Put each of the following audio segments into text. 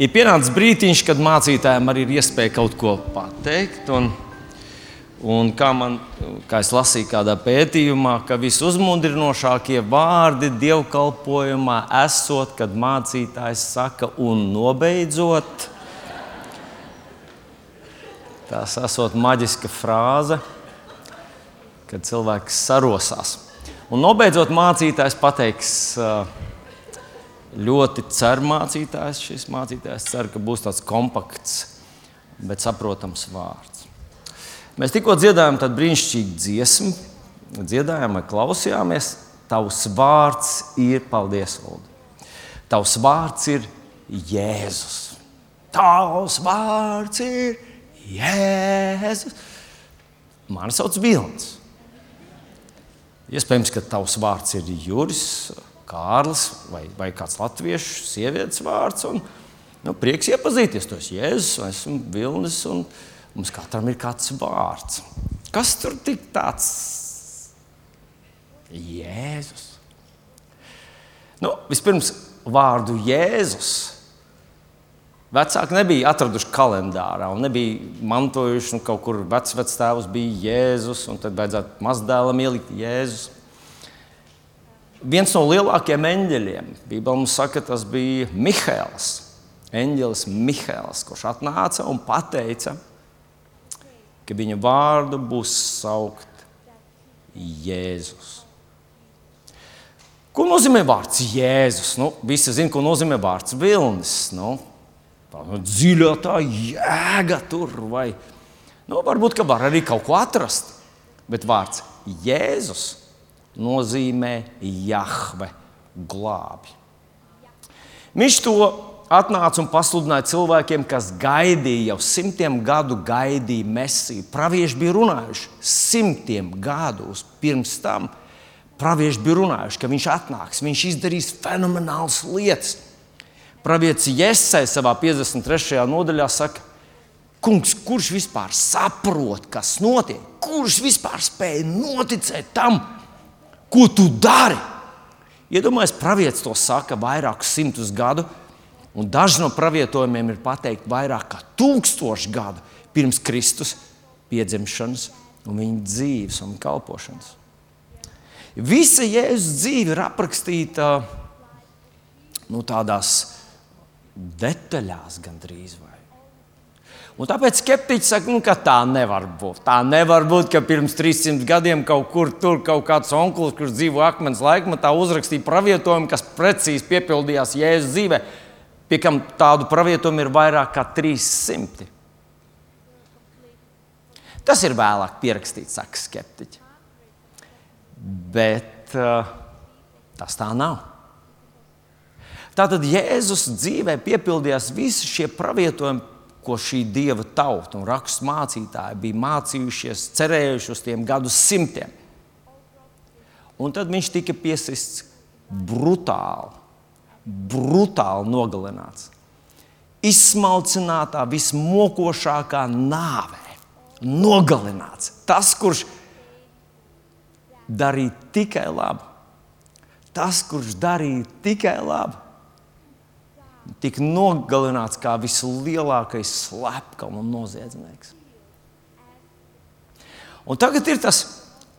Ir pienācis brīdiņš, kad mācītājiem arī ir iespēja kaut ko pateikt. Un, un kā, man, kā es lasīju kādā pētījumā, ka visuzmundrinošākie vārdi dievkalpojumā esot, kad mācītājs saka, un nobeidzot, tas esot maģiska frāze, kad cilvēks sarosās. Un nobeidzot, mācītājs pateiks. Uh, ļoti cer mācītājs. Šis mācītājs cer, ka būs tāds kompakts, bet saprotams vārds. Mēs tikko dziedājām tādu brīnišķīgu dziesmu, dziedājām klausījāmies. Tavs vārds ir paldies, Lūdzu. Tavs vārds ir Jēzus. Tavs vārds ir Jēzus. Mani sauc Vilnis. Iespējams, ka tavs vārds ir Juris Kārlis vai, vai kāds latviešu sievietes vārds. Un, nu, prieks iepazīties. To es Jēzus, esmu Vilnis, un mums katram ir kāds vārds. Kas tur tik tāds? Jēzus. Nu, vispirms vārdu Jēzus. Vecāki nebija atraduši kalendārā un nebija mantojuši, nu, kaut kur vecvectēvs bija Jēzus, un tad vajadzētu mazdēlam ielikt Jēzus viens no lielākajiem eņģeļiem. Bībelē mums saka, tas bija Mihails. Eņģelis Mihails, kurš atnāca un teica, ka viņa vārdu būs saukt Jēzus. Ko nozīmē vārds Jēzus? Nu, visi zina, ko nozīmē vārds Vilnis. Nu, tā nu, dziļā tā jēga tur, vai nu, varbūt var arī kaut ko atrast. Bet vārds Jēzus nozīmē Jahve glābi. Viņš to atnāca un pasludināja cilvēkiem, kas gaidīja, jau simtiem gadu gaidīja mesiju. Pravieši bija runājuši simtiem gadus pirms tam. Pravieši bija runājuši, ka viņš atnāks, viņš izdarīs fenomenālas lietas. Pravietis Jēzus savā 53. nodaļā saka, Kungs, kurš vispār saprot, kas notiek? Kurš vispār spēja noticēt tam, Ko tu dari? Iedomājieties, pravietis to saka vairākus simtus gadu, un daži no pravietojumiem ir pateikti vairāk kā tūkstoši gadu pirms Kristus piedzimšanas un viņa dzīves un kalpošanas. Visa Jēzus dzīve ir aprakstīta nu, tādās detaļās, gandrīz vai. Un tāpēc skeptiķi saka, nu, ka tā nevar būt. Tā nevar būt, ka pirms 300 gadiem kaut kur tur kaut kāds onkurs, kurš dzīvo akmens laikmatā, uzrakstīja pravietojumu, kas precīzi piepildījās Jēzus dzīvē, pie kam tādu pravietojumu ir vairāk kā 300. Tas ir vēlāk pierakstīts, saka skeptiķi. Bet uh, tas tā nav. Tātad Jēzus dzīvē piepildījās visi šie pravietojumi ko šī dieva tauta un rakstur mācītāji bija mācījušies, cerējuši uz tiem gadu simtiem. Un tad viņš tika piesists brutāli, brutāli nogalināts. Izsmalcinātā, vismokošākā nāvē, nogalināts. Tas, kurš darīja tikai labu, tas, kurš darīja tikai labu, tika nogalināts kā vislielākais slepkavs un noziedznieks. Un tagad ir tas,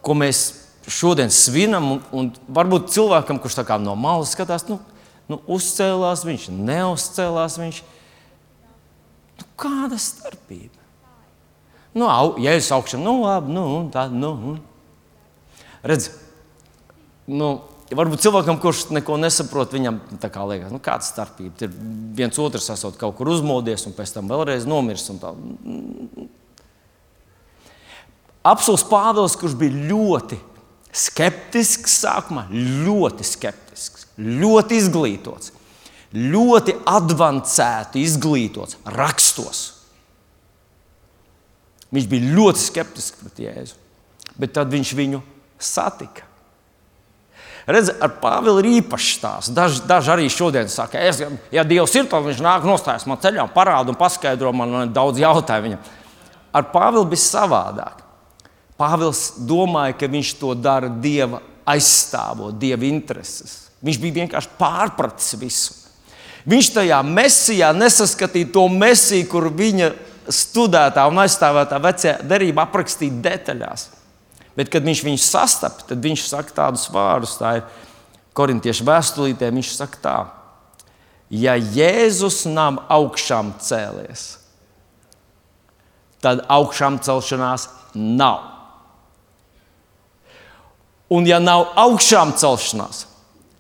ko mēs šodien svinam, un, un varbūt cilvēkam, kurš no malas skatās, nu, nu, uzcēlās viņš, neuzcēlās viņš. Nu, kāda starpība? Nu, au, ja es augšā, nu, labi, nu, tā, nu. Redz, nu, Varbūt cilvēkam, kurš neko nesaprot, viņam kā liekas, nu, kāda starpība. Ir viens otrs esot kaut kur uzmodies un pēc tam vēlreiz nomiris. Apsols Pāvils, kurš bija ļoti skeptisks sākumā, ļoti skeptisks, ļoti izglītots, ļoti avansēti izglītots rakstos. Viņš bija ļoti skeptisks pret Jēzu, bet tad viņš viņu satika. Redz, ar Pāvilu ir īpašs stāsts. Daži, daži arī šodien saka, es, ja Dievs ir, tad viņš nāk nostājas man ceļā, parāda un paskaidro man, man daudz jautājumu viņam. Ar Pāvilu bija savādāk. Pāvils domāja, ka viņš to dara Dieva aizstāvot, Dieva intereses. Viņš bija vienkārši pārpratis visu. Viņš tajā mesijā nesaskatīja to mesiju, kur viņa studētā un aizstāvētā vecajā derībā aprakstīta detaļās. Bet, kad viņš viņu sastapa, tad viņš saka tādus vārdus, tā ir korintiešu vēstulītē. Viņš saka, tā, ja Jēzus nav augšām cēlies, tad augšām celšanās nav. Un, ja nav augšām celšanās,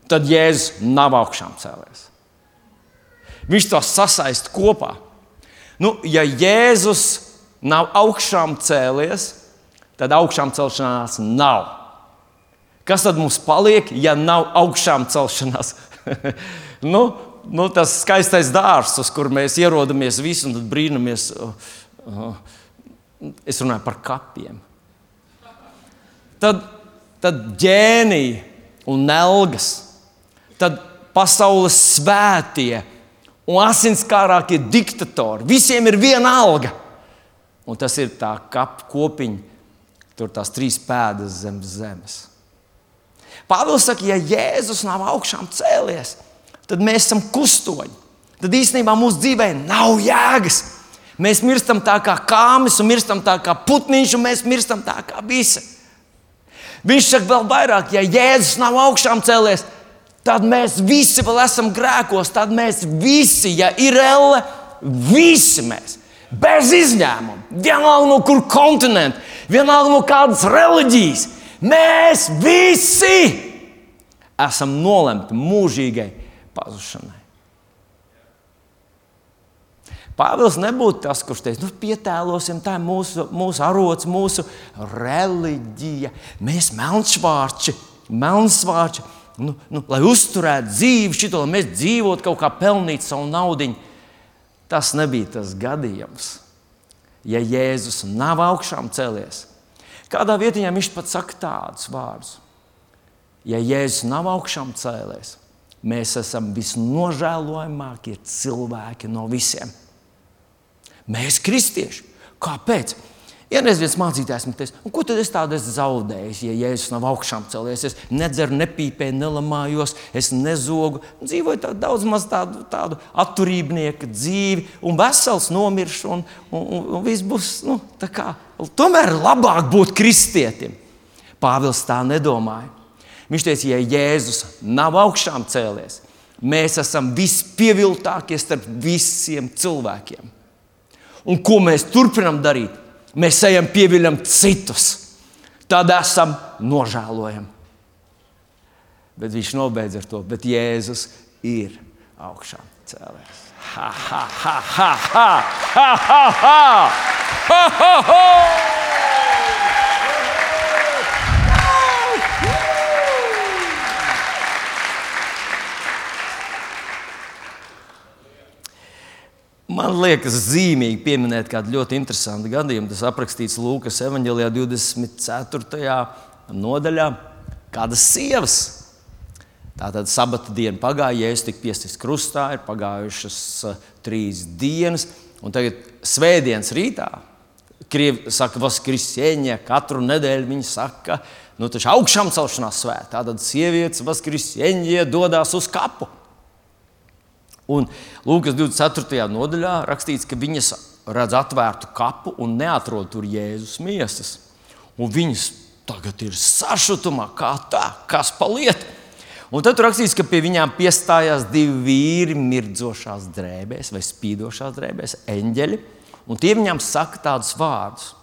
tad Jēzus nav augšām cēlies. Viņš to sasaist kopā. Nu, ja Jēzus nav augšām cēlies, tad augšām celšanās nav. Kas tad mums paliek, ja nav augšām celšanās? nu, nu, tas skaistais dārsts, uz kur mēs ierodamies visi un brīnamies. Es runāju par kapiem. Tad, tad ģēnija un nelgas, tad pasaules svētie un asinskārākie diktatori. Visiem ir viena alga. Un tas ir tā kapa kopiņa, tur tās trīs pēdas zem zemes. Pāvils saka, ja Jēzus nav augšām cēlies, tad mēs esam kustoņi. Tad īstenībā mūsu dzīvē nav jēgas. Mēs mirstam tā kā kāmis, un mirstam tā kā putniņš, un mēs mirstam tā kā visi. Viņš saka vēl vairāk, ja Jēzus nav augšām cēlies, tad mēs visi vēl esam grēkos. Tad mēs visi, ja ir elle, visi mēs, bez izņēmuma, vienalga no kur kontinenta, vienalga no kādas reliģijas, mēs visi esam nolemti mūžīgai pazušanai. Pāvils nebūtu tas, kurš teica, nu, pietēlosim, tā ir mūsu, mūsu arots, mūsu reliģija. Mēs melnšvārči, melnsvārči, nu, nu, lai uzturētu dzīvi, šito, lai mēs dzīvotu kaut kā pelnīt savu naudu. Tas nebija tas gadījums. Ja Jēzus nav augšām cēlies, kādā vietā viņš pat saka tādus vārdus. Ja Jēzus nav augšām cēlies, mēs esam visnožēlojamākie cilvēki no visiem. Mēs, kristieši, kāpēc? Vienreiz viens mācītājs man teica, ko tad es tādu esmu zaudējis, ja Jēzus nav augšām cēlies. Es nedzeru, nepīpēju, nelamājos, es nezogu. Dzīvoju tādu daudz maz tādu, tādu atturībnieku dzīvi, un vesels nomiršu, un, un, un, un viss būs. Nu, kā, tomēr labāk būt kristietim. Pāvils tā nedomāja. Viņš teica, ja Jēzus nav augšām cēlies, mēs esam vispieviltākie starp visiem cilvēkiem. Un ko mēs turpinām darīt? Mēs ejam, pieviļam citus. Tad esam nožēlojami. Bet viņš nobeidz ar to, bet Jēzus ir augšā cēlējis. Ha, ha, ha, ha, ha, ha, ha, ha, ha, ha, ha. Man liekas, zīmīgi pieminēt kādu ļoti interesantu gadījumu. Tas aprakstīts Lūkas evanģēlijā, 24. nodaļā. Kādas sievas? Tātad sabata diena pagāja, ja es tiku piesprāstīts krustā, ir pagājušas uh, trīs dienas, un tagad svētdienas rītā. Krievi saka, vas kristieņa, katru nedēļu viņi saka, nu taču augšām celšanās svētā. Tātad sievietes vas kristieņa dodas uz kapu. Un Lūkas 24. nodaļā rakstīts, ka viņas redz atvērtu kapu un neatrod tur Jēzus miesas. Un viņas tagad ir sašutumā, kā tā, kas paliek. Un tad rakstīts, ka pie viņām piestājās divi vīri mirdzošās drēbēs vai spīdošās drēbēs, eņģeļi. Un tie viņām saka tādus vārdus,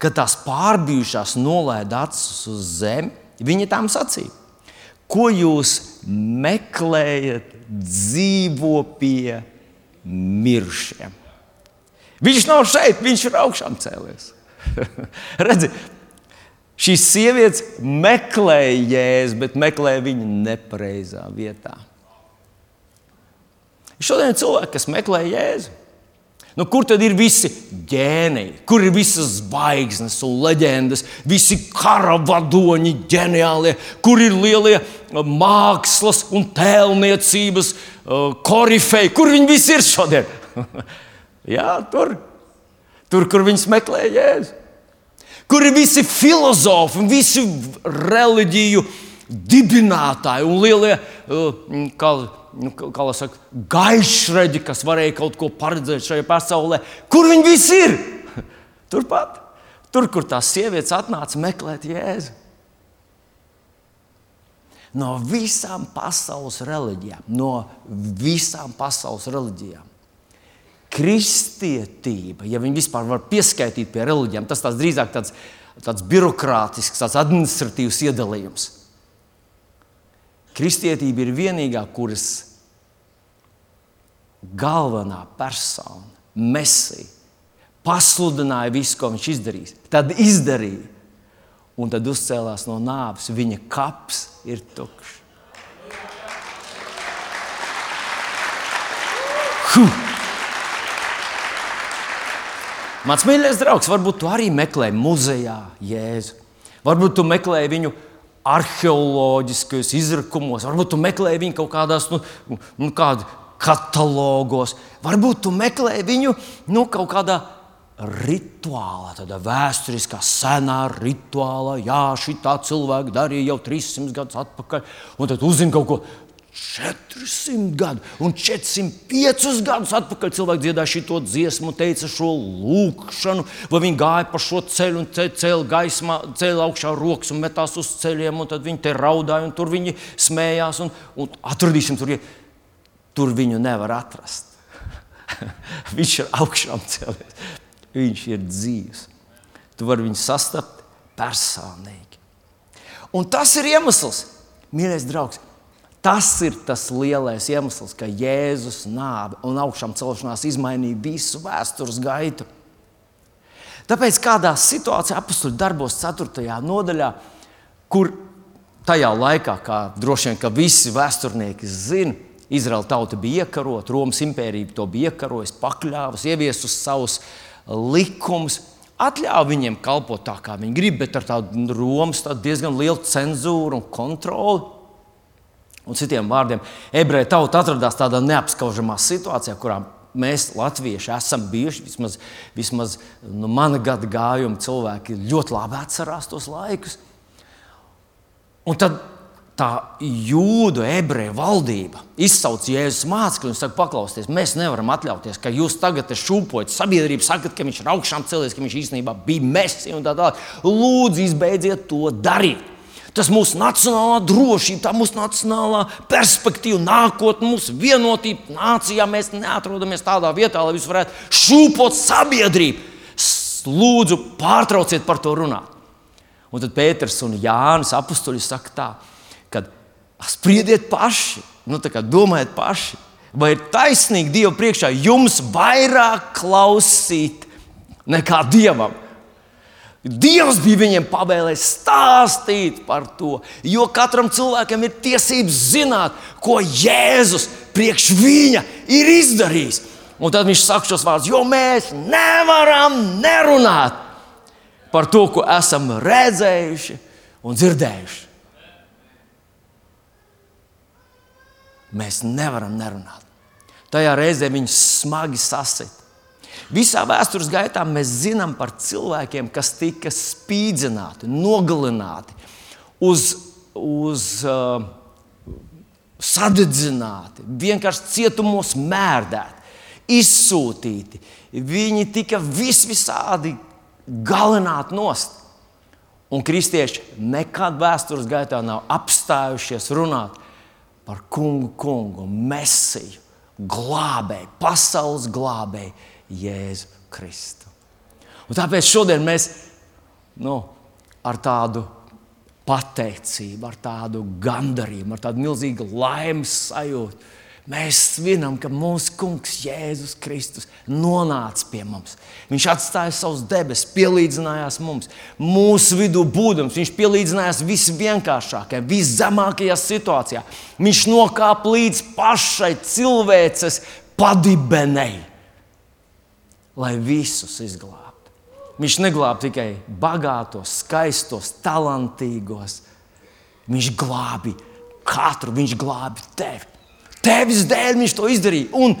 ka tās pārbijušās nolaida acis uz zemi. Viņi tam sacīja, ko jūs meklējat dzīvo pie mirušiem. Viņš nav šeit, viņš ir augšām cēlies. Redzi, šīs sievietes meklēja jēzu, bet meklēja viņu nepareizā vietā. Šodien ir cilvēki, kas meklē jēzu. Nu, kur tad ir visi ģēniji, kur ir visas zvaigznes un leģendas, visi karavadoņi, ģeniālie, kur ir lielie uh, mākslas un tēlniecības uh, korifeji, kur viņi visi ir šodien? Jā, tur, tur, kur viņi meklē jēzu. Kur ir visi filozofi, visi reliģiju dibinātāji un lielie uh, nu, kā lai saka, gaišreģi, kas varēja kaut ko paredzēt šajā pasaulē. Kur viņi visi ir? Turpat, tur, kur tās sievietes atnāca meklēt Jēzu. No visām pasaules reliģijām, no visām pasaules reliģijām. Kristietība, ja viņi vispār var pieskaitīt pie reliģijām, tas tāds drīzāk tāds, tāds birokrātisks, tāds administratīvs iedalījums. Kristietība ir vienīgā, kuras galvenā persona, mesija, pasludināja visu, ko viņš izdarīs. Tad izdarīja, un tad uzcēlās no nāves. Viņa kaps ir tukšs. Huh. Mans mīļākais draugs, varbūt tu arī meklē muzejā Jēzu. Varbūt tu meklē viņu arheoloģiskos izrakumos, varbūt tu meklē viņu kaut kādās nu, nu, kāda katalogos, varbūt tu meklē viņu nu, kaut kādā rituālā, tādā vēsturiskā, senā rituālā. Jā, šī tā cilvēka darīja jau 300 gadus atpakaļ, un tad uzzina kaut ko 400 gadu un 405 gadus atpakaļ cilvēki dziedāja šo dziesmu, teica šo lūkšanu, vai viņi gāja pa šo ceļu un cēlīja gaismā, cēlīja augšā rokas un metās uz ceļiem, un tad viņi te raudāja, un tur viņi smējās. Un, un atradīsim, tur, tur viņu nevar atrast. Viņš ir augšām cēlies, viņš ir dzīves. Tu vari viņu sastapt personīgi. Un tas ir iemesls, mīļais draugs Tas ir tas lielais iemesls, ka Jēzus nāve un augšām celšanās izmainīja visu vēstures gaitu. Tāpēc kādā situācijā, apakstuļu darbos, 4. nodaļā, kur tajā laikā, kā droši vien visi vēsturnieki zina, Izraēla tauta bija iekarota, Romas impērija to bija iekarojusi, pakļāvusi, ieviesusi savus likumus, atļāva viņiem kalpot tā, kā viņi grib, bet ar tādu Romas tādu diezgan lielu cenzūru un kontroli. Un citiem vārdiem, ebreju tauta atradās tādā neapskaužamā situācijā, kurā mēs, latvieši, esam bijuši. Vismaz, vismaz nu, mana gada gājuma cilvēki ļoti labi atcerās tos laikus. Un tad tā jūdu ebreju valdība izsauc Jēzus mācekļus un saka, paklausieties, mēs nevaram atļauties, ka jūs tagad šūpojat sabiedrību, sakat, ka viņš ir augšām cēlies, ka viņš īstenībā bija mesija un tā tālāk. Lūdzu, izbeidziet to darīt. Tas mūsu nacionālā drošība, tā mūsu nacionālā perspektīva, nākotne, mūsu vienotība nācijā. Mēs neatrodamies tādā vietā, lai visu varētu šūpot sabiedrību. Lūdzu, pārtrauciet par to runāt. Un tad Pēters un Jānis apstuļi saka tā, ka spriediet paši, nu, domājiet paši. Vai ir taisnīgi Dievu priekšā jums vairāk klausīt nekā Dievam? Dievs bija viņiem pavēlējis stāstīt par to, jo katram cilvēkam ir tiesības zināt, ko Jēzus priekš viņa ir izdarījis. Un tad viņš saka šos vārdus, jo mēs nevaram nerunāt par to, ko esam redzējuši un dzirdējuši. Mēs nevaram nerunāt. Tajā reizē viņi smagi sasita. Visā vēstures gaitā mēs zinām par cilvēkiem, kas tika spīdzināti, nogalināti, uz, uz uh, sadedzināti, vienkārši cietumos mērdēti, izsūtīti. Viņi tika vis visādi galināti nost. Un kristieši nekad vēstures gaitā nav apstājušies runāt par kungu, kungu, mesiju, glābēju, pasaules glābēju Jēzu Kristu. Un tāpēc šodien mēs nu, ar tādu pateicību, ar tādu gandarījumu, ar tādu milzīgu laimes sajūtu. Mēs svinam, ka mūsu kungs Jēzus Kristus nonāca pie mums. Viņš atstāja savus debesis, pielīdzinājās mums, mūsu vidū būdams. Viņš pielīdzinājās visvienkāršākajai, viszemākajā situācijā. Viņš nokāpa līdz pašai cilvēces padibenei lai visus izglābtu. Viņš neglābj tikai bagātos, skaistos, talantīgos. Viņš glābi katru, viņš glābi tevi. Tevis dēļ viņš to izdarīja. Un,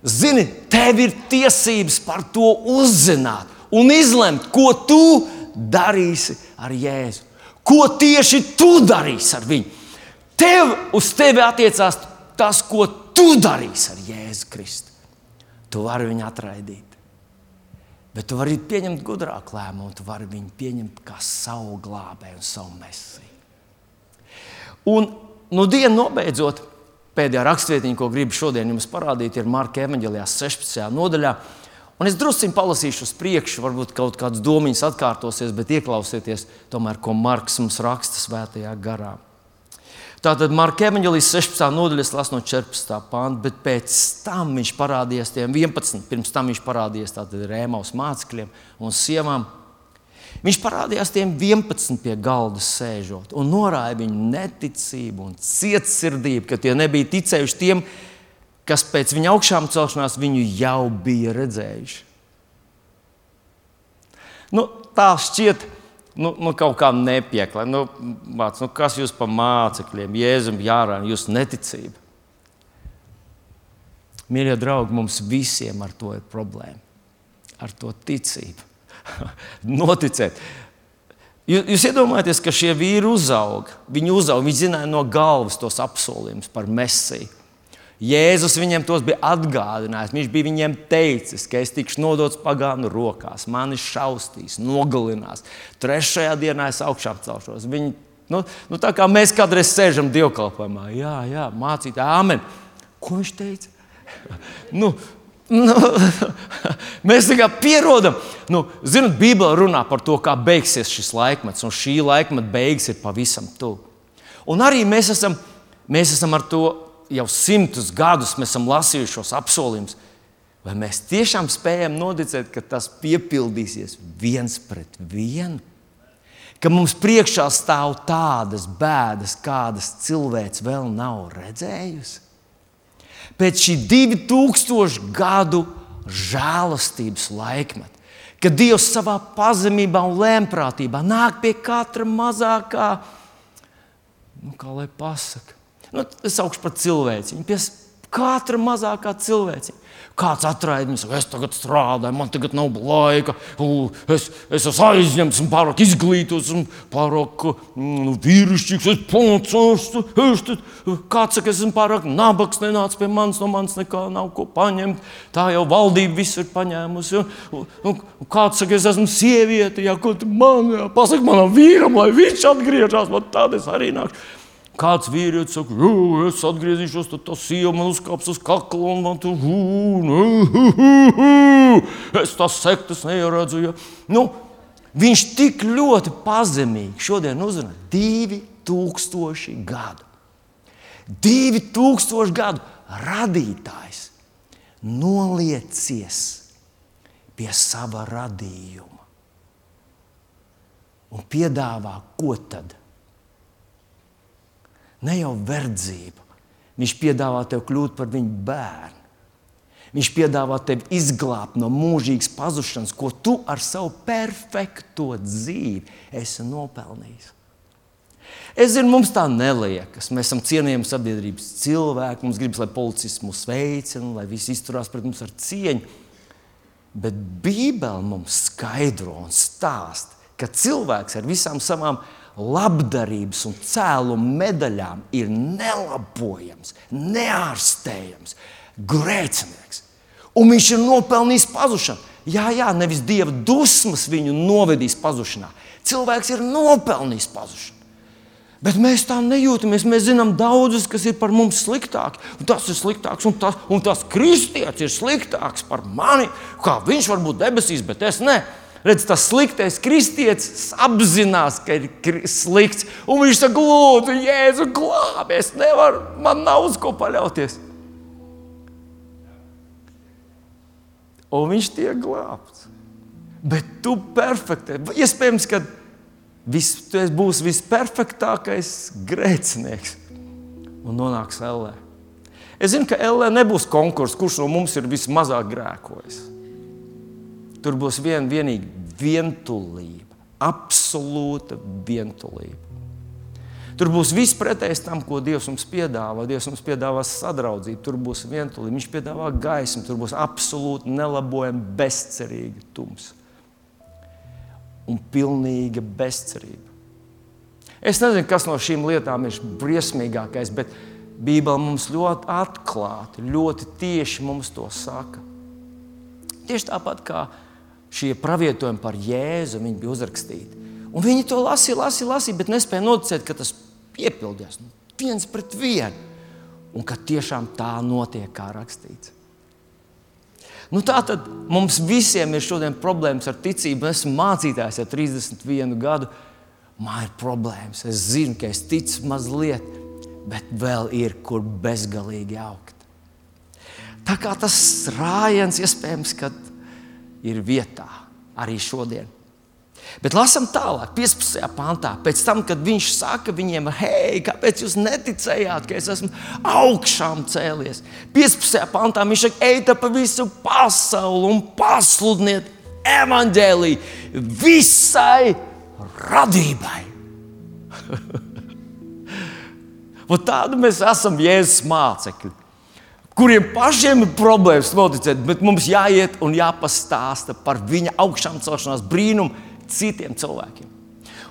zini, tev ir tiesības par to uzzināt un izlemt, ko tu darīsi ar Jēzu. Ko tieši tu darīsi ar viņu? Tev uz tevi attiecās tas, ko tu darīsi ar Jēzu Kristu, tu vari viņu atraidīt. Bet tu vari pieņemt gudrāku lēmumu, tu vari viņu pieņemt kā savu glābēju un savu mesiju. Un nu, dienu nobeidzot, pēdējā rakstvietiņa, ko gribu šodien jums parādīt, ir Marka Evanģelijā 16. nodaļā. Un es drusku palasīšu uz priekšu, varbūt kaut kādas domas atkārtosies, bet ieklausieties, tomēr, ko Marks mums raksta svētajā garā. Tātad Marka Evanģelijas 16. nodaļas lasu no 14. pānta, bet pēc tam viņš parādījās tiem 11. Pirms tam viņš parādījās Rēmaus mācekļiem un sievām. Viņš parādījās tiem 11 pie galda sēžot un norāja viņu neticību un cietsirdību, ka tie nebija ticējuši tiem, kas pēc viņa augšām celšanās viņu jau bija redzējuši. Nu, tā šķiet, nu, nu, kaut kā nepieklājīga. Nu, māc, nu, kas jūs par mācekļiem, Jēzum, Jārā, jūsu neticība? Mīļie draugi, mums visiem ar to ir problēma. Ar to ticību. Noticēt. Jūs, jūs iedomājaties, ka šie vīri uzauga. Viņi uzauga, viņi zināja no galvas tos apsolījumus par mesiju. Jēzus viņiem tos bija atgādinājis. Viņš bija viņiem teicis, ka es tikšu nodots pagānu rokās, mani šausmīs, nogalinās. Trešajā dienā es augšām celšos. Viņi, nu, nu, tā kā mēs kādreiz sēžam dievkalpojumā, jā, jā mācīt, amen. Ko viņš teica? nu, Nu, mēs tikai pierodam. Nu, zinot, Bībelē runā par to, kā beigsies šis laikmets, un šī laikmeta beigas ir pavisam tuvu. Un arī mēs esam, mēs esam ar to jau simtus gadus esam lasījuši šos apsolījumus, vai mēs tiešām spējam noticēt, ka tas piepildīsies viens pret vienu? Ka mums priekšā stāv tādas bēdas, kādas cilvēks vēl nav redzējusi. Pēc šī 2000 gadu žēlastības laikmeta, kad Dievs savā pazemībā un lēmprātībā nāk pie katra mazākā, nu, kā lai pasakā, Nu, es augšu par cilvēciņu, pie katra mazākā cilvēciņa. Kāds atraida viņu, es tagad strādāju, man tagad nav laika, es, es esmu aizņemts, un pārāk izglītots, un pārāk mm, nu, vīrišķīgs. Es pamācos, kāds saka, es esmu pārāk nabaks, nenāc pie manis, no manis nekā nav ko paņemt. Tā jau valdība viss ir paņēmusi. Un, un, un kāds saka, es esmu sieviete, ja tu man pasaki manam vīram, lai viņš atgriežas, man tādas arī nāks. Kāds vīrietis saka, es atgriezīšos, tad tas sieva man uzkāps uz kakla un man tur es tās sektas neieredzu. Ja. Nu, viņš tik ļoti pazemīgi šodien uzrunā 2000 gadu. 2000 gadu radītājs noliecies pie sava radījuma un piedāvā ko tad? Ne jau verdzību. Viņš piedāvā tev kļūt par viņu bērnu. Viņš piedāvā tev izglābt no mūžīgas pazušanas, ko tu ar savu perfekto dzīvi esi nopelnījis. Es zinu, mums tā neliekas. Mēs esam cienījami sabiedrības cilvēki. Mums gribas, lai policists mūs veicina, lai visi izturās pret mums ar cieņu. Bet Bībele mums skaidro un stāsta, ka cilvēks ar visām savām labdarības un cēluma medaļām ir nelabojams, neārstējams, grēcinieks. Un viņš ir nopelnījis pazušanu. Jā, jā, nevis dieva dusmas viņu novedīs pazušanā. Cilvēks ir nopelnījis pazušanu. Bet mēs tā nejūtamies. Mēs zinām daudzus, kas ir par mums sliktāki. Un tas ir sliktāks, un tas, un tas kristietis ir sliktāks par mani. Kā viņš var būt debesīs, bet es ne. Redz, tas sliktais kristietis apzinās, ka ir slikts. Un viņš saka, lūdzu, Jēzu, glābies, nevaru, man nav uz ko paļauties. Un viņš tiek glābts. Bet tu perfektē. Iespējams, ka vis, tu būsi visperfektākais grēcinieks un nonāks LE. Es zinu, ka LE nebūs konkurss, kurš no mums ir vismazāk grēkojis. Tur būs vien, vienīgi vientulība, absolūta vientulība. Tur būs viss pretējs tam, ko Dievs mums piedāvā. Dievs mums piedāvā sadraudzību, tur būs vientulība, Viņš piedāvā gaismu, tur būs absolūti nelabojama, bezcerīga tumsa un pilnīga bezcerība. Es nezinu, kas no šīm lietām ir briesmīgākais, bet Bībele mums ļoti atklāti, ļoti tieši mums to saka. Tieši tāpat kā šie pravietojumi par Jēzu, bija uzrakstīti. Un viņi to lasīja, lasīja, lasīja, bet nespēja noticēt, ka tas piepildījās nu, viens pret vienu. Un ka tiešām tā notiek, kā rakstīts. Nu, tā tad mums visiem ir šodien problēmas ar ticību. Esmu mācītājs jau 31 gadu. Man ir problēmas. Es zinu, ka es ticu mazliet, bet vēl ir kur bezgalīgi augt. Tā kā tas rājiens iespējams, ka ir vietā arī šodien. Bet lasām tālāk, 15. pantā. Pēc tam, kad viņš saka viņiem, hei, kāpēc jūs neticējāt, ka es esmu augšām cēlies? 15. pantā viņš saka, ejiet pa visu pasauli un pasludiniet evaņģēlīju visai radībai. Tādu mēs esam Jēzus mācekļi, kuriem pašiem ir problēmas noticēt, bet mums jāiet un jāpastāsta par viņa augšām celšanās brīnumu citiem cilvēkiem.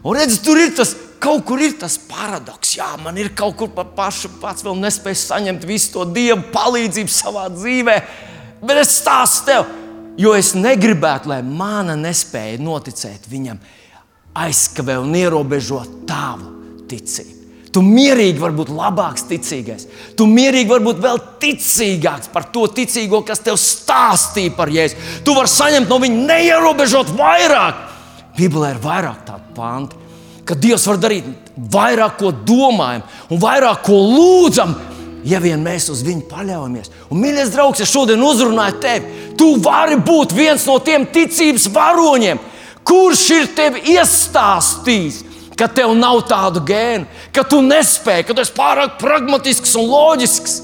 Un redz, tur ir tas, kaut kur ir tas paradoks. Jā, man ir kaut kur pa pašu pats vēl nespēju saņemt visu to dievu palīdzību savā dzīvē, bet es stāstu tev, jo es negribētu, lai mana nespēja noticēt viņam aizkavē un ierobežo tavu ticību. Tu mierīgi vari būt labāks, ticīgais. Tu mierīgi vari būt vēl ticīgāks par to ticīgo, kas tev stāstīja par jēzu. Tu vari saņemt no viņa neierobežot vairāk. Bībelē ir vairāk tādu pāntu, ka Dievs var darīt vairāk, ko domājam, un vairāk, ko lūdzam, ja vien mēs uz viņu paļaujamies. Un, mīļais draugs, es šodien uzrunāju tevi. Tu vari būt viens no tiem ticības varoņiem, kurš ir tevi iestāstījis. Ka tev nav tādu gēnu, ka tu nespēji, ka tu esi pārāk pragmatisks un loģisks.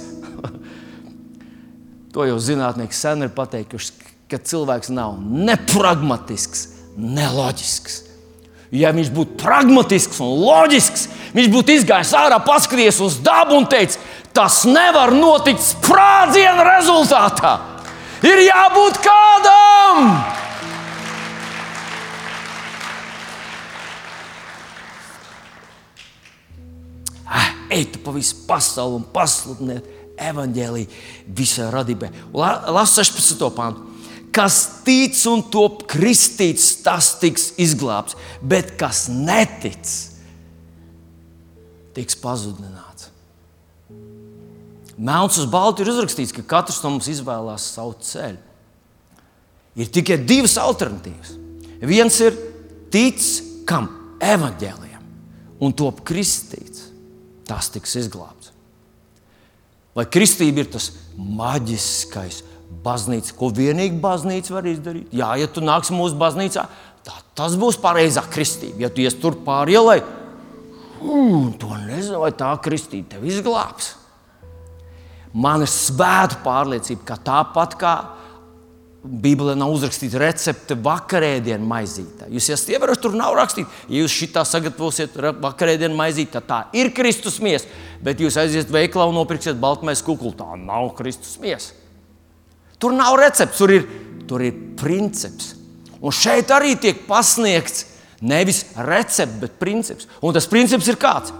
to jau zinātnieki sen ir pateikuši, ka cilvēks nav ne pragmatisks, neloģisks. Ja viņš būtu pragmatisks un loģisks, viņš būtu izgājis ārā, paskatījies uz dabu un teicis, tas nevar notikt sprādziena rezultātā. Ir jābūt kādam! Ej, tu pa visu pasauli un pasludiniet evaņģēlīju visai radībai. Lasu 16. pāntu kas tic un top kristīts, tas tiks izglābts, bet kas netic, tiks pazudināts. Melns uz balta ir uzrakstīts, ka katrs no mums izvēlās savu ceļu. Ir tikai divas alternatīvas. Viens ir tic kam? Evanģēlijam, un top kristīts, tas tiks izglābts. Vai kristība ir tas maģiskais, baznīca, ko vienīgi baznīca var izdarīt. Jā, ja tu nāksi mūsu baznīcā, tā, tas būs pareizā kristība. Ja tu ies tur pāri ielai, to nezinu, vai tā kristība tevi izglābs. Man ir svēta pārliecība, ka tāpat kā Bībelē nav uzrakstīta recepte vakarēdienu maizītē. Jūs esat ievērojuši, tur nav rakstīts, ja jūs šitā sagatavosiet vakarēdienu maizīti, tad tā ir Kristus miesa. Bet jūs aiziet veikalā un nopirksiet baltmaisu kukulu. Tā nav Kristus miesa. Tur nav recepts, tur ir, tur ir princips. Un šeit arī tiek pasniegts nevis recepts, bet princips. Un tas princips ir kāds?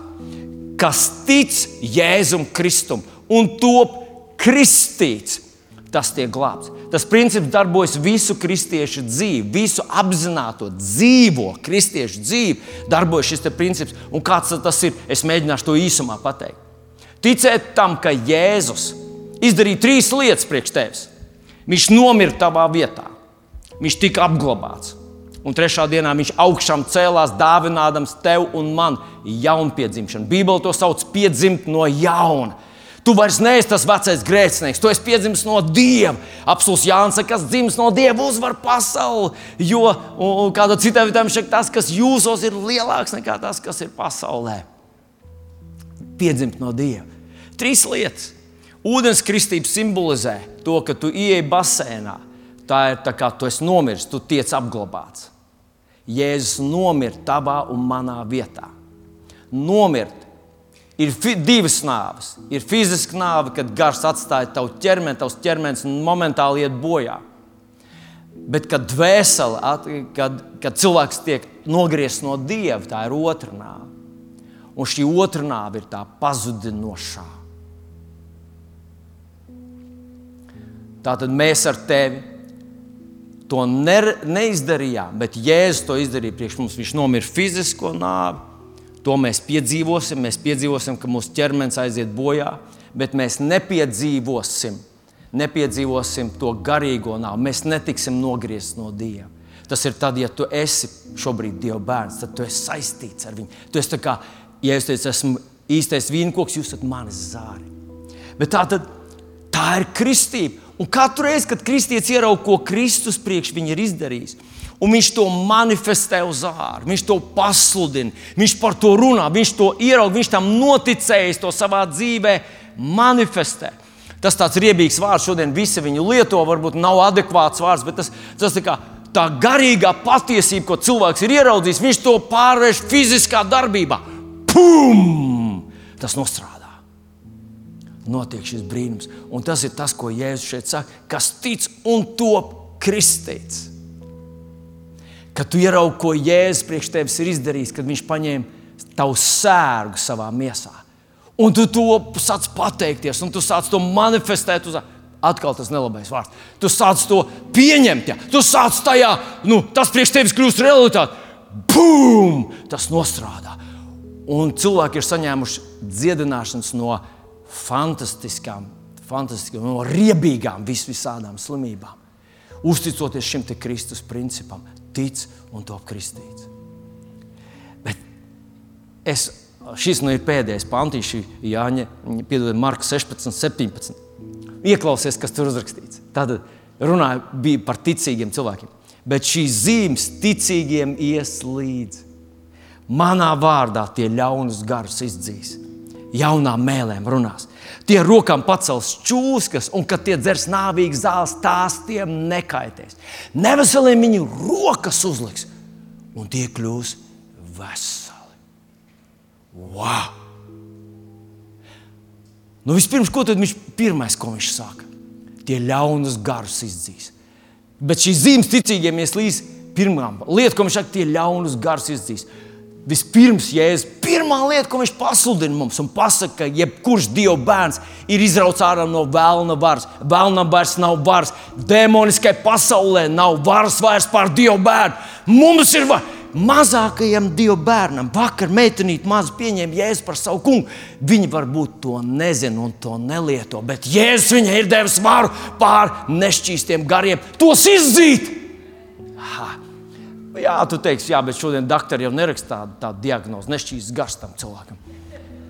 Kas tic Jēzum Kristum un top kristīts, tas tiek glābts. Tas princips darbojas visu kristiešu dzīvi, visu apzināto dzīvo kristiešu dzīvi. Darbojas šis princips. Un kāds tas ir? Es mēģināšu to īsumā pateikt. Ticēt tam, ka Jēzus izdarīja trīs lietas priekš tevis. Viņš nomira tavā vietā. Viņš tika apglabāts. Un trešā dienā viņš augšām cēlās, dāvinādams tev un man jaunpiedzimšanu. Bībeli to sauc par piedzimt no jauna. Tu vairs neesi tas vecais grēcinieks, tu esi piedzimis no Dieva. Absolūts Jānis, kas dzimis no Dieva, uzvar pasauli. Jo kādā citā vietā viņš saka, tas, kas jūsos, ir lielāks nekā tas, kas ir pasaulē. Piedzimt no Dieva. Trīs lietas. Ūdens kristība simbolizē to, ka tu ieej basēnā. Tā ir tā kā tu esi nomiris, tu tiec apglabāts. Jēzus nomira tavā un manā vietā. Nomirt Ir divas nāves. Ir fiziska nāve, kad gars atstāja tavu ķermeni, tavs ķermenis momentāli iet bojā. Bet, kad, dvēsele, kad, kad cilvēks tiek nogriezts no dieva, tā ir otrā nāve. Un šī otrā nāve ir tā pazudinošā. Tātad mēs ar tevi to ne, neizdarījām, bet Jēzus to izdarīja priekš mums. Viņš nomira fizisko nāvi, To mēs piedzīvosim. Mēs piedzīvosim, ka mūsu ķermenis aiziet bojā, bet mēs nepiedzīvosim, nepiedzīvosim to garīgo nāvi. Mēs netiksim nogriezti no Dieva. Tas ir tad, ja tu esi šobrīd Dieva bērns, tad tu esi saistīts ar viņu. Tu esi kā, ja es teicu, esmu īstais vīnkoks, jūs esat manis zāri. Bet tā, tad, tā ir kristība. Un katru reizi, kad kristietis ieraudzīja, ko Kristus priekš viņa ir izdarījis, un viņš to manifestē uz ārā, viņš to pasludina, viņš par to runā, viņš to ieraudzīja, viņš tam noticējis, to savā dzīvē manifestē. Tas tāds riebīgs vārds, šodien visi viņu lieto, varbūt nav adekvāts vārds, bet tas, tas tā, kā, tā garīgā patiesība, ko cilvēks ir ieraudzījis, viņš to pārvērš fiziskā darbībā. Pum! Tas nostrādā notiek šis brīnums. Un tas ir tas, ko Jēzus šeit saka, kas tic un top kristīts. Kad tu ieraugi, ko Jēzus priekš tevis ir izdarījis, kad viņš paņēma tavu sērgu savā miesā. Un tu to sāc pateikties, un tu sāc to manifestēt. Uz... Atkal tas nelabais vārds. Tu sāc to pieņemt, ja? tu sāc tajā, nu, tas priekš tevis kļūst realitāte. Bum! Tas nostrādā. Un cilvēki ir saņēmuši dziedināšanas no fantastiskām, fantastiskām no riebīgām, vis visādām slimībām. Uzticoties šim Kristus principam, tic un top kristīts. Bet es, šis nu ir pēdējais pantīšs, Jāņa, piedodiet, Marka 16, 17. Ieklausies, kas tur uzrakstīts. Tad runāja par ticīgiem cilvēkiem. Bet šīs zīmes ticīgiem ies līdzi. Manā vārdā tie ļaunus garus izdzīs jaunām mēlēm runās. Tie rokām pacels čūskas, un kad tie dzers nāvīgas zāles, tās tiem nekaitēs. Neveseliem viņu rokas uzliks, un tie kļūs veseli. Wow! Nu, vispirms, ko viņš pirmais, ko viņš saka? Tie ļaunus garus izdzīs. Bet šīs zīmes ticīgiem ies līdz pirmām lietām, ko viņš saka, tie ļaunus garus izdzīs. Vispirms, Jēzus, pirmā lieta, ko viņš pasludina mums, un pasaka, ka jebkurš Dieva bērns ir izrauts ārā no vēlna varas. Vēlnam vairs nav varas, demoniskai pasaulē nav varas vairs pār Dieva bērnu. Mums ir varas. Mazākajam Dieva bērnam, vakar meitenīte maz pieņēma Jēzu par savu kungu. Viņa varbūt to nezina un to nelieto, bet Jēzus viņai ir devis varu pār nešķīstiem gariem, tos izdzīt. Ha. Jā, tu teiksi, jā, bet šodien doktori jau neraksta tādu, tādu diagnozi, nešķīst gars tam cilvēkam.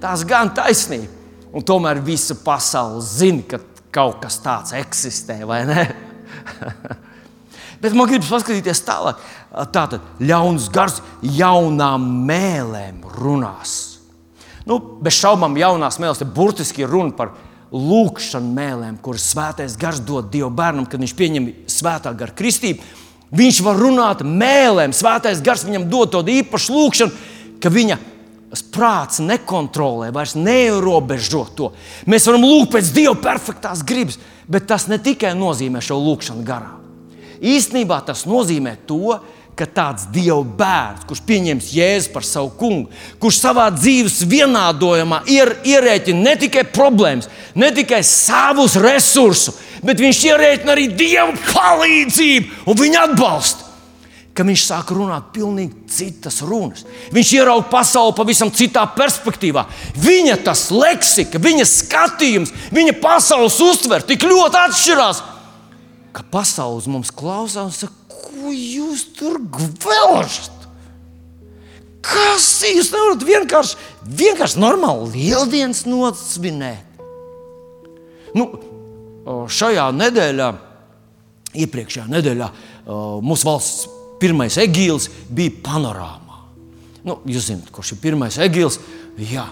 Tas gan taisnība. Un tomēr visa pasaule zina, ka kaut kas tāds eksistē, vai ne? bet man gribas paskatīties tālāk. Tātad ļauns gars jaunām mēlēm runās. Nu, bez šaubām, jaunās mēlēs ir burtiski runa par lūkšanu mēlēm, kuras svētais gars dod Dieva bērnam, kad viņš pieņem svētā gara kristību Viņš var runāt mēlēm, svētais gars viņam dod tādu īpašu lūgšanu, ka viņa prāts nekontrolē, vairs neierobežo to. Mēs varam lūgt pēc Dieva perfektās gribas, bet tas ne tikai nozīmē šo lūgšanu garā. Īstenībā tas nozīmē to, ka tāds Dieva bērns, kurš pieņems Jēzu par savu kungu, kurš savā dzīves vienādojumā ir ierēķina ne tikai problēmas, ne tikai savus resursus, bet viņš ierēķina arī Dieva palīdzību un viņa atbalstu. Ka viņš sāk runāt pavisam citas runas. Viņš ieraudzīja pasauli pavisam citā perspektīvā. Viņa tas leksika, viņa skatījums, viņa pasaules uztver tik ļoti atšķirās, ka pasaules mums klausās un saka, ko jūs tur gvelžat? Kas jūs nevarat vienkārši, vienkārši normāli lieldienas nosvinēt? Nu, šajā nedēļā, iepriekšējā nedēļā, mūsu valsts pirmais egīls bija panorāmā. Nu, jūs zināt, kurš ir pirmais egīls? Jā.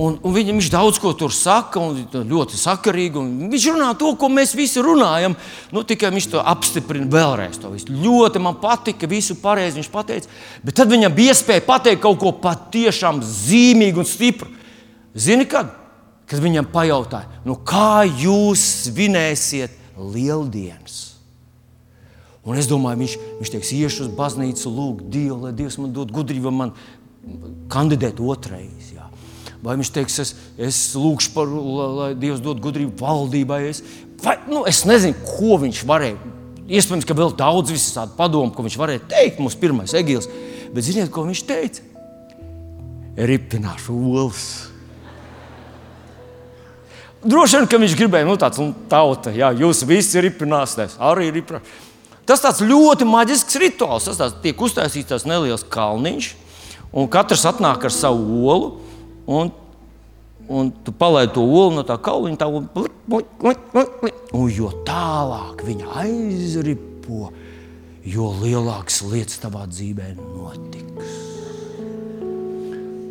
Un, un viņam viņš daudz ko tur saka, un ļoti sakarīgi. Viņš runā to, ko mēs visi runājam. Nu, tikai viņš to apstiprina vēlreiz. To visu. ļoti man patika, visu pareizi viņš pateica. Bet tad viņam bija iespēja pateikt kaut ko patiešām zīmīgu un stipru. Zini, kad? Kad viņam pajautāja, nu, kā jūs svinēsiet lieldienas? Un es domāju, viņš, viņš teiks, iešu uz baznīcu, lūgt Dievu, lai Dievs man dod gudrību, man kandidēt otrreiz. Vai viņš teiks, es, es lūgšu par, lai Dievs dod gudrību valdībai, es Vai, nu, es nezinu, ko viņš varēja. Iespējams, ka vēl daudz visādi padomu, ko viņš varēja teikt. Mums pirmais egīls. Bet ziniet, ko viņš teica? Ripināšu olas. Droši vien, ka viņš gribēja, nu, tāds nu, tauta, jā, jūs visi ripināsieties, arī ripināsieties. Tas tāds ļoti maģisks rituāls. Tas tāds, tiek uztaisīts tāds neliels kalniņš, un katrs atnāk ar savu olu. Un, un tu palaidi to olu no tā kauliņa, tā olu, un jo tālāk viņa aizripo, jo lielākas lietas tavā dzīvē notiks.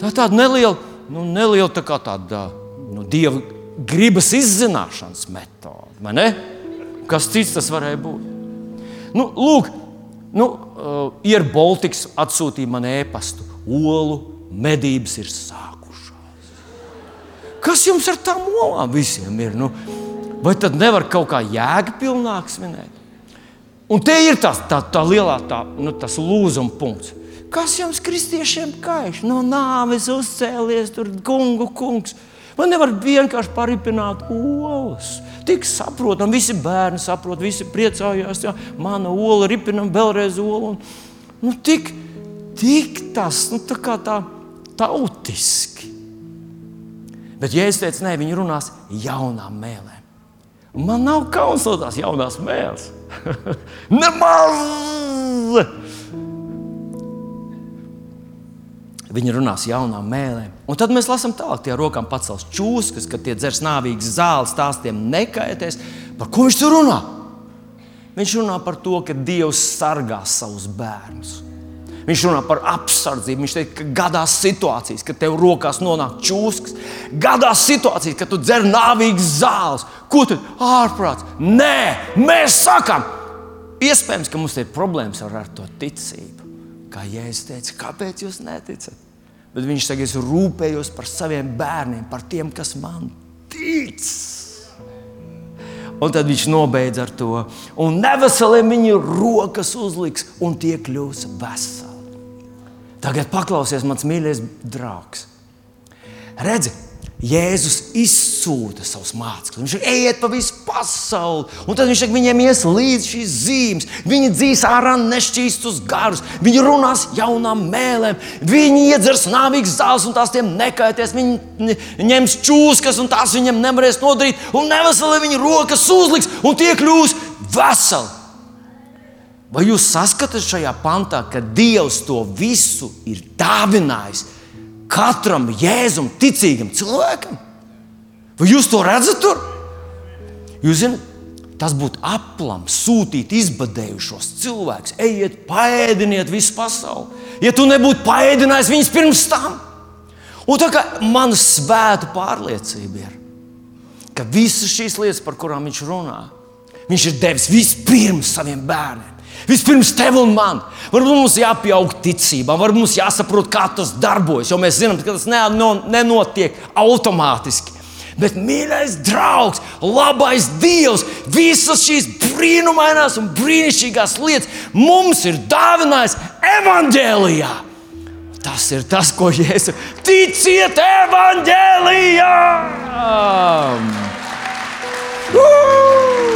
Tā ir tāda neliela, nu, neliela tā tāda nu, dieva gribas izzināšanas metode. Kas cits tas varēja būt? Nu, lūk, nu, uh, ir Baltiks atsūtīja man ēpastu. Olu medības ir sākušās. Kas jums ar tām olām visiem ir? Nu, vai tad nevar kaut kā jēgpilnāk svinēt? Un te ir tas, tā, tā lielā tā, nu, lūzuma punkts. Kas jums, kristiešiem, kaiš? No nāves uzcēlies, tur kungu kungs. Man nevar vienkārši paripināt olas. Tik saprotam, visi bērni saprot, visi priecājās. Jā, mana ola, ripinam vēlreiz olu. Un, nu, tik, tik tas, nu, tā kā tā tautiski. Bet, ja es teicu, nē, viņi runās jaunām mēlēm. Man nav kauns no tās jaunās mēlēs. Nemaz! Viņi runās jaunām mēlēm. Un tad mēs lasām tālāk, tie rokām pacels čūskas, kad tie dzers nāvīgas zāles, tās tiem nekaitēs. Par ko viņš tur runā? Viņš runā par to, ka Dievs sargā savus bērnus. Viņš runā par apsardzību. Viņš teica, ka gadās situācijas, kad tev rokās nonāk čūskas, gadās situācijas, kad tu dzer nāvīgas zāles. Ko tad ārprāts? Nē, mēs sakām, iespējams, ka mums ir problēmas ar, ar to ticību. Kā Jēzus teica, kāpēc jūs neticat? Bet viņš saka, es rūpējos par saviem bērniem, par tiem, kas man tic. Un tad viņš nobeidz ar to, un neveseliem viņa rokas uzliks, un tie kļūs veseli. Tagad paklausies, mans mīļais draugs. Redzi, Jēzus izsūta savus mācekļus. Viņš ir ejiet pa visu pasauli, un tad viņš viņiem ies līdzi šīs zīmes. Viņi dzīs ārā nešķīstus garus, viņi runās jaunām mēlēm, viņi iedzers nāvīgas zāles, un tās tiem nekaities. Viņi ņems čūskas, un tās viņiem nevarēs nodarīt, un neveseli viņa rokas uzliks, un tie kļūs veseli. Vai jūs saskatāt šajā pantā, ka Dievs to visu ir dāvinājis? katram jēzum ticīgam cilvēkam. Vai jūs to redzat tur? Jūs zināt, tas būtu aplams sūtīt izbadējušos cilvēkus. Ejiet, paēdiniet visu pasauli. Ja tu nebūtu paēdinājis viņus pirms tam, kā mana svēta pārliecība ir, ka visas šīs lietas, par kurām viņš runā, viņš ir devis vispirms saviem bērniem. Vispirms tev un man. Varbūt mums jāpieaug ticībā, varbūt mums jāsaprot, kā tas darbojas. Jo mēs zinām, ka tas nenotiek automātiski. Bet, mīļais draugs, labais Dievs, visas šīs brīnumainās un brīnišķīgās lietas mums ir dāvinājis evanģēlijā. Tas ir tas, ko Jēzus ticiet evanģēlijā! Uh!